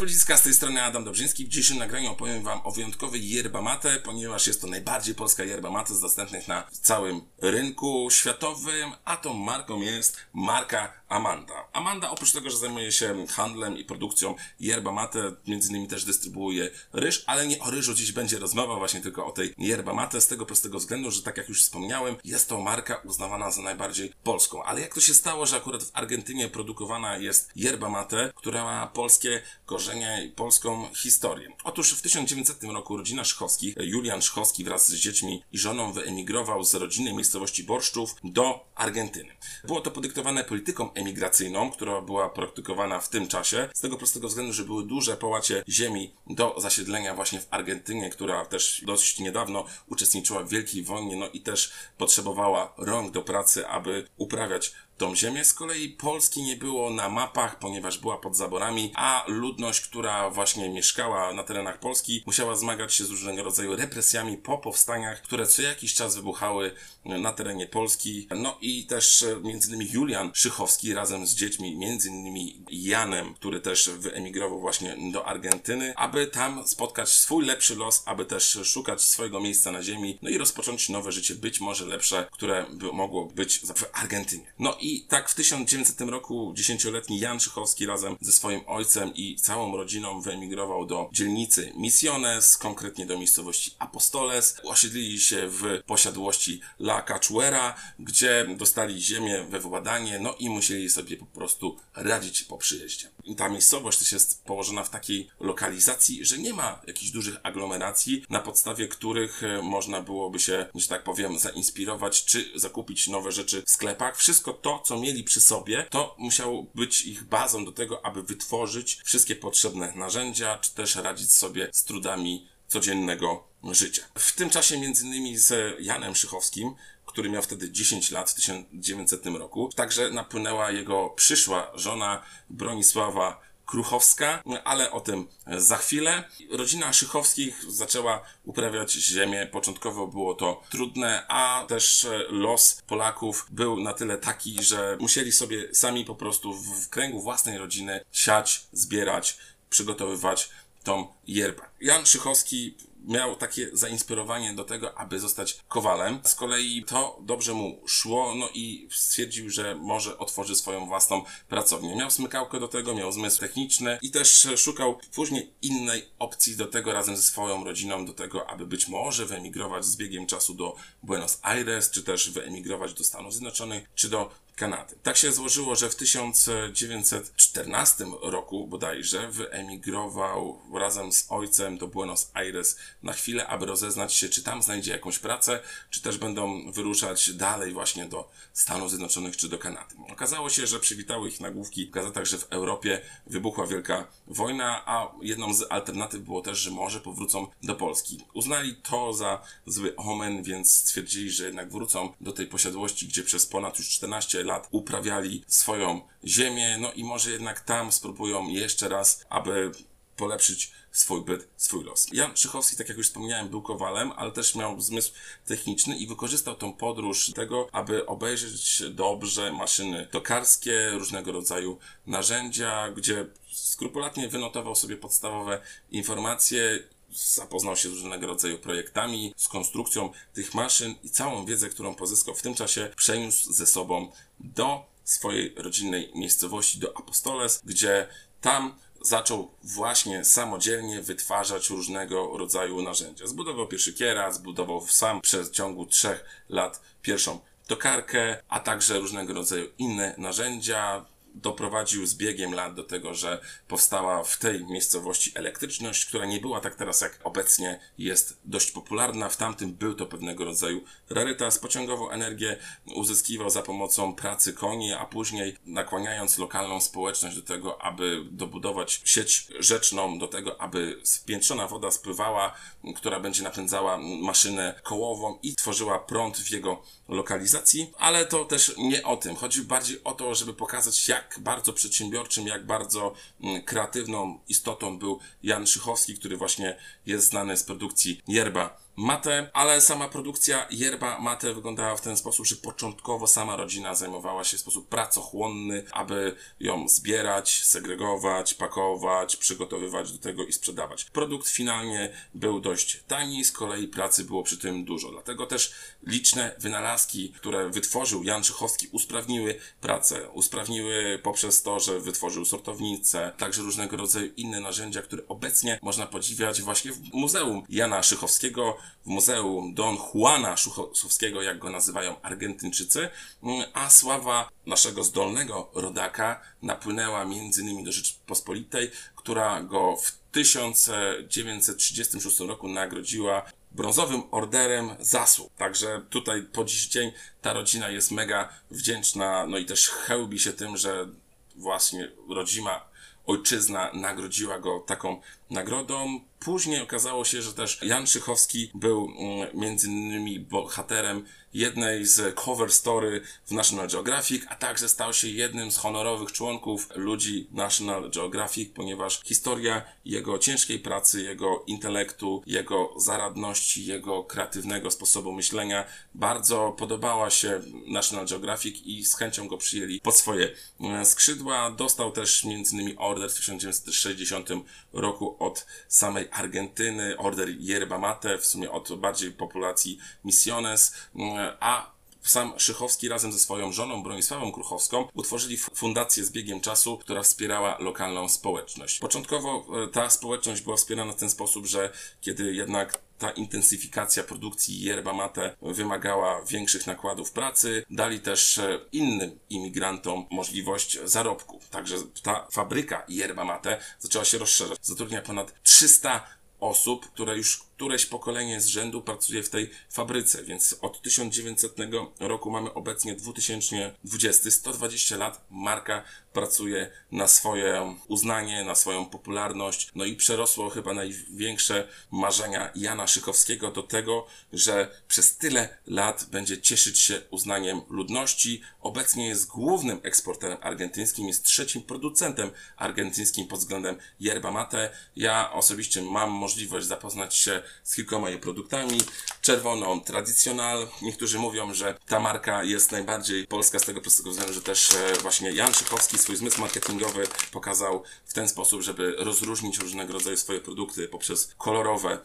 Ludziska, z tej strony Adam Dobrzyński. W dzisiejszym nagraniu opowiem Wam o wyjątkowej yerba mate, ponieważ jest to najbardziej polska yerba mate z dostępnych na całym rynku światowym, a tą marką jest marka Amanda. Amanda oprócz tego, że zajmuje się handlem i produkcją yerba mate, między innymi też dystrybuuje ryż, ale nie o ryżu dziś będzie rozmowa, właśnie tylko o tej yerba mate, z tego prostego względu, że tak jak już wspomniałem, jest to marka uznawana za najbardziej polską. Ale jak to się stało, że akurat w Argentynie produkowana jest yerba mate, która ma polskie korzenie i polską historię. Otóż w 1900 roku rodzina Szchowskich, Julian Szchowski wraz z dziećmi i żoną wyemigrował z rodzinnej miejscowości Borszczów do Argentyny. Było to podyktowane polityką emigracyjną, która była praktykowana w tym czasie, z tego prostego względu, że były duże połacie ziemi do zasiedlenia właśnie w Argentynie, która też dość niedawno uczestniczyła w Wielkiej Wojnie, no i też potrzebowała rąk do pracy, aby uprawiać tą ziemię. Z kolei Polski nie było na mapach, ponieważ była pod zaborami, a ludność, która właśnie mieszkała na terenach Polski, musiała zmagać się z różnego rodzaju represjami po powstaniach, które co jakiś czas wybuchały na terenie Polski. No i też e, innymi Julian Szychowski razem z dziećmi, innymi Janem, który też wyemigrował właśnie do Argentyny, aby tam spotkać swój lepszy los, aby też szukać swojego miejsca na ziemi, no i rozpocząć nowe życie, być może lepsze, które by mogło być w Argentynie. No i i tak w 1900 roku dziesięcioletni Jan Szychowski razem ze swoim ojcem i całą rodziną wyemigrował do dzielnicy Misiones, konkretnie do miejscowości Apostoles. Osiedlili się w posiadłości La Cachuera, gdzie dostali ziemię we władanie, no i musieli sobie po prostu radzić po przyjeździe. Ta miejscowość też jest położona w takiej lokalizacji, że nie ma jakichś dużych aglomeracji, na podstawie których e, można byłoby się, że tak powiem, zainspirować czy zakupić nowe rzeczy w sklepach. Wszystko to co mieli przy sobie, to musiało być ich bazą do tego, aby wytworzyć wszystkie potrzebne narzędzia, czy też radzić sobie z trudami codziennego życia. W tym czasie między innymi z Janem Szychowskim który miał wtedy 10 lat w 1900 roku. Także napłynęła jego przyszła żona Bronisława Kruchowska, ale o tym za chwilę. Rodzina Szychowskich zaczęła uprawiać ziemię. Początkowo było to trudne, a też los Polaków był na tyle taki, że musieli sobie sami po prostu w kręgu własnej rodziny siać, zbierać, przygotowywać tą yerbę. Jan Szychowski miał takie zainspirowanie do tego, aby zostać kowalem. Z kolei to dobrze mu szło, no i stwierdził, że może otworzy swoją własną pracownię. Miał smykałkę do tego, miał zmysł techniczny i też szukał później innej opcji do tego razem ze swoją rodziną, do tego, aby być może wyemigrować z biegiem czasu do Buenos Aires, czy też wyemigrować do Stanów Zjednoczonych, czy do Kanady. Tak się złożyło, że w 1914 roku bodajże wyemigrował razem z ojcem do Buenos Aires na chwilę, aby rozeznać się, czy tam znajdzie jakąś pracę, czy też będą wyruszać dalej właśnie do Stanów Zjednoczonych czy do Kanady. Okazało się, że przywitały ich nagłówki w gazetach, że w Europie wybuchła wielka wojna, a jedną z alternatyw było też, że może powrócą do Polski. Uznali to za zły omen, więc stwierdzili, że jednak wrócą do tej posiadłości, gdzie przez ponad już 14 lat uprawiali swoją ziemię, no i może jednak tam spróbują jeszcze raz, aby polepszyć swój byt, swój los. Jan Szychowski, tak jak już wspomniałem, był kowalem, ale też miał zmysł techniczny i wykorzystał tą podróż tego, aby obejrzeć dobrze maszyny tokarskie, różnego rodzaju narzędzia, gdzie skrupulatnie wynotował sobie podstawowe informacje zapoznał się z różnego rodzaju projektami, z konstrukcją tych maszyn i całą wiedzę, którą pozyskał w tym czasie, przeniósł ze sobą do swojej rodzinnej miejscowości, do Apostoles, gdzie tam zaczął właśnie samodzielnie wytwarzać różnego rodzaju narzędzia. Zbudował pierwszy kierat, zbudował sam przez ciągu trzech lat pierwszą tokarkę, a także różnego rodzaju inne narzędzia, doprowadził z biegiem lat do tego, że powstała w tej miejscowości elektryczność, która nie była tak teraz jak obecnie jest dość popularna. W tamtym był to pewnego rodzaju rarytas. Pociągową energię uzyskiwał za pomocą pracy koni, a później nakłaniając lokalną społeczność do tego, aby dobudować sieć rzeczną, do tego, aby spiętrzona woda spływała, która będzie napędzała maszynę kołową i tworzyła prąd w jego lokalizacji, ale to też nie o tym. Chodzi bardziej o to, żeby pokazać, jak bardzo przedsiębiorczym, jak bardzo mm, kreatywną istotą był Jan Szychowski, który właśnie jest znany z produkcji yerba mate, ale sama produkcja yerba mate wyglądała w ten sposób, że początkowo sama rodzina zajmowała się w sposób pracochłonny, aby ją zbierać, segregować, pakować, przygotowywać do tego i sprzedawać. Produkt finalnie był dość tani, z kolei pracy było przy tym dużo. Dlatego też liczne wynalazki, które wytworzył Jan Szychowski, usprawniły pracę. Usprawniły poprzez to, że wytworzył sortownicę, także różnego rodzaju inne narzędzia, które obecnie można podziwiać właśnie w Muzeum Jana Szychowskiego, w Muzeum Don Juana Szychowskiego, jak go nazywają Argentyńczycy, a sława naszego zdolnego rodaka napłynęła innymi do Rzeczypospolitej, która go w 1936 roku nagrodziła brązowym orderem zasług. Także tutaj po dziś dzień ta rodzina jest mega wdzięczna, no i też chełbi się tym, że właśnie rodzima ojczyzna nagrodziła go taką nagrodą. Później okazało się, że też Jan Szychowski był mm, między innymi bohaterem jednej z cover story w National Geographic, a także stał się jednym z honorowych członków ludzi National Geographic, ponieważ historia jego ciężkiej pracy, jego intelektu, jego zaradności, jego kreatywnego sposobu myślenia bardzo podobała się National Geographic i z chęcią go przyjęli pod swoje mm, skrzydła. Dostał też między innymi order w 1960 roku od samej Argentyny, order Yerba Mate, w sumie od bardziej populacji Misiones, mm, a sam Szychowski razem ze swoją żoną Bronisławą Kruchowską utworzyli fundację z biegiem czasu, która wspierała lokalną społeczność. Początkowo e, ta społeczność była wspierana w ten sposób, że kiedy jednak ta intensyfikacja produkcji yerba mate wymagała większych nakładów pracy, dali też e, innym imigrantom możliwość zarobku. Także ta fabryka yerba mate zaczęła się rozszerzać. Zatrudnia ponad 300 osób, które już któreś pokolenie z rzędu pracuje w tej fabryce, więc od 1900 roku mamy obecnie 2020, 120 lat marka pracuje na swoje uznanie, na swoją popularność, no i przerosło chyba największe marzenia Jana Szychowskiego do tego, że przez tyle lat będzie cieszyć się uznaniem ludności. Obecnie jest głównym eksporterem argentyńskim, jest trzecim producentem argentyńskim pod względem yerba mate. Ja osobiście mam możliwość zapoznać się z kilkoma jej produktami. Czerwoną Traditional. Niektórzy mówią, że ta marka jest najbardziej polska z tego prostego względu, że też e, właśnie Jan Szykowski swój zmysł marketingowy pokazał w ten sposób, żeby rozróżnić różnego rodzaju swoje produkty poprzez kolorowe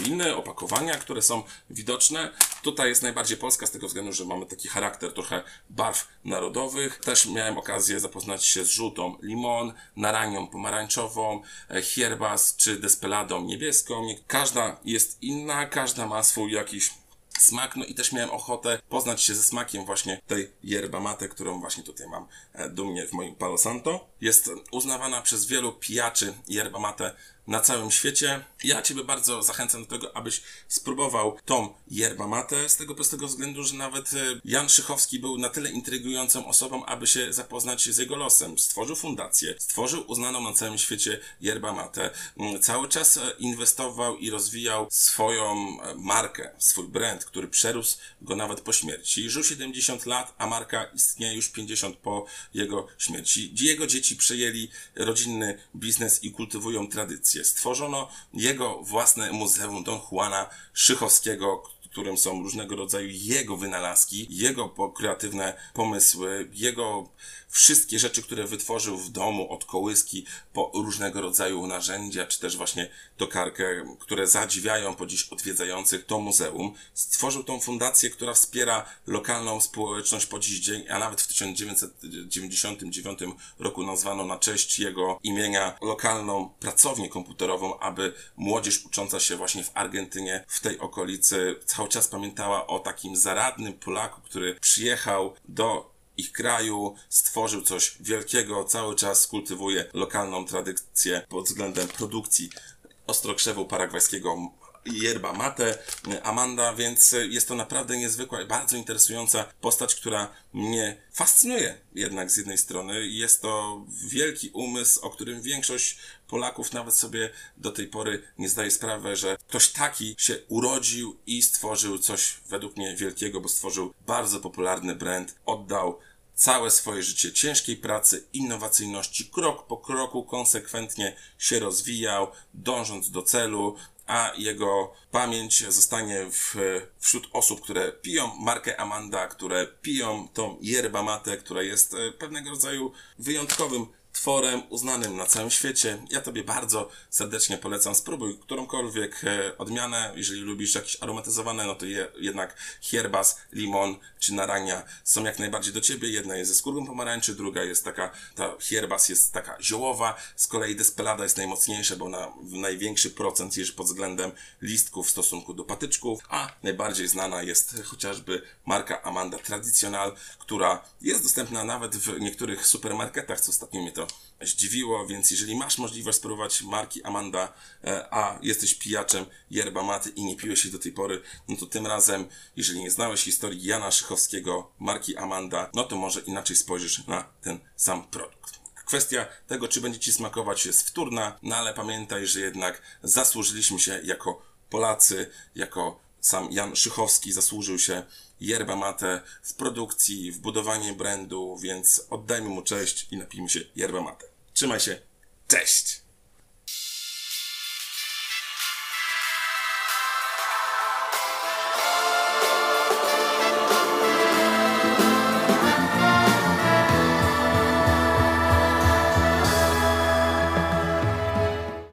winy, opakowania, które są widoczne. Tutaj jest najbardziej polska z tego względu, że mamy taki charakter trochę barw narodowych. Też miałem okazję zapoznać się z żółtą limon, naranią pomarańczową, e, hierbas czy despeladą niebieską. Każda jest inna, każda ma swój jakiś smak, no i też miałem ochotę poznać się ze smakiem właśnie tej yerba mate, którą właśnie tutaj mam e, dumnie w moim Palo Santo. Jest uznawana przez wielu pijaczy yerba mate na całym świecie. Ja Ciebie bardzo zachęcam do tego, abyś spróbował tą yerba mate z tego prostego względu, że nawet e, Jan Szychowski był na tyle intrygującą osobą, aby się zapoznać z jego losem. Stworzył fundację, stworzył uznaną na całym świecie yerba mate. Mm, cały czas e, inwestował i rozwijał swoją e, markę, swój brand, który przerósł go nawet po śmierci. Żył 70 lat, a marka istnieje już 50 po jego śmierci. Jego dzieci przejęli rodzinny biznes i kultywują tradycję. Stworzono jego własne muzeum Don Juana Szychowskiego, którym są różnego rodzaju jego wynalazki, jego kreatywne pomysły, jego wszystkie rzeczy, które wytworzył w domu, od kołyski po różnego rodzaju narzędzia, czy też właśnie tokarkę, które zadziwiają po dziś odwiedzających to muzeum. Stworzył tą fundację, która wspiera lokalną społeczność po dziś dzień, a nawet w 1999 roku nazwano na cześć jego imienia lokalną pracownię komputerową, aby młodzież ucząca się właśnie w Argentynie, w tej okolicy, cały czas pamiętała o takim zaradnym Polaku, który przyjechał do ich kraju, stworzył coś wielkiego, cały czas kultywuje lokalną tradycję pod względem produkcji ostrokrzewu paragwajskiego yerba mate Amanda, więc jest to naprawdę niezwykła i bardzo interesująca postać, która mnie fascynuje jednak z jednej strony. Jest to wielki umysł, o którym większość Polaków nawet sobie do tej pory nie zdaje sprawy, że ktoś taki się urodził i stworzył coś według mnie wielkiego, bo stworzył bardzo popularny brand, oddał całe swoje życie ciężkiej pracy, innowacyjności, krok po kroku konsekwentnie się rozwijał, dążąc do celu, a jego pamięć zostanie w, wśród osób, które piją markę Amanda, które piją tą yerba mate, która jest e, pewnego rodzaju wyjątkowym tworem uznanym na całym świecie. Ja Tobie bardzo serdecznie polecam. Spróbuj którąkolwiek e, odmianę. Jeżeli lubisz jakieś aromatyzowane, no to je, jednak hierbas, limon czy narania są jak najbardziej do Ciebie. Jedna jest ze skórką pomarańczy, druga jest taka, ta hierbas jest taka ziołowa. Z kolei despelada jest najmocniejsza, bo na największy procent jest pod względem listków w stosunku do patyczków, a najbardziej znana jest chociażby marka Amanda Traditional, która jest dostępna nawet w niektórych supermarketach, co ostatnio mnie to zdziwiło, więc jeżeli masz możliwość spróbować marki Amanda, e, a jesteś pijaczem yerba maty i nie piłeś jej do tej pory, no to tym razem, jeżeli nie znałeś historii Jana Szychowskiego, marki Amanda, no to może inaczej spojrzysz na ten sam produkt. Kwestia tego, czy będzie Ci smakować jest wtórna, no ale pamiętaj, że jednak zasłużyliśmy się jako Polacy, jako sam Jan Szychowski zasłużył się yerba mate w produkcji, w budowanie brandu, więc oddajmy mu cześć i napijmy się yerba mate. Trzymaj się, cześć!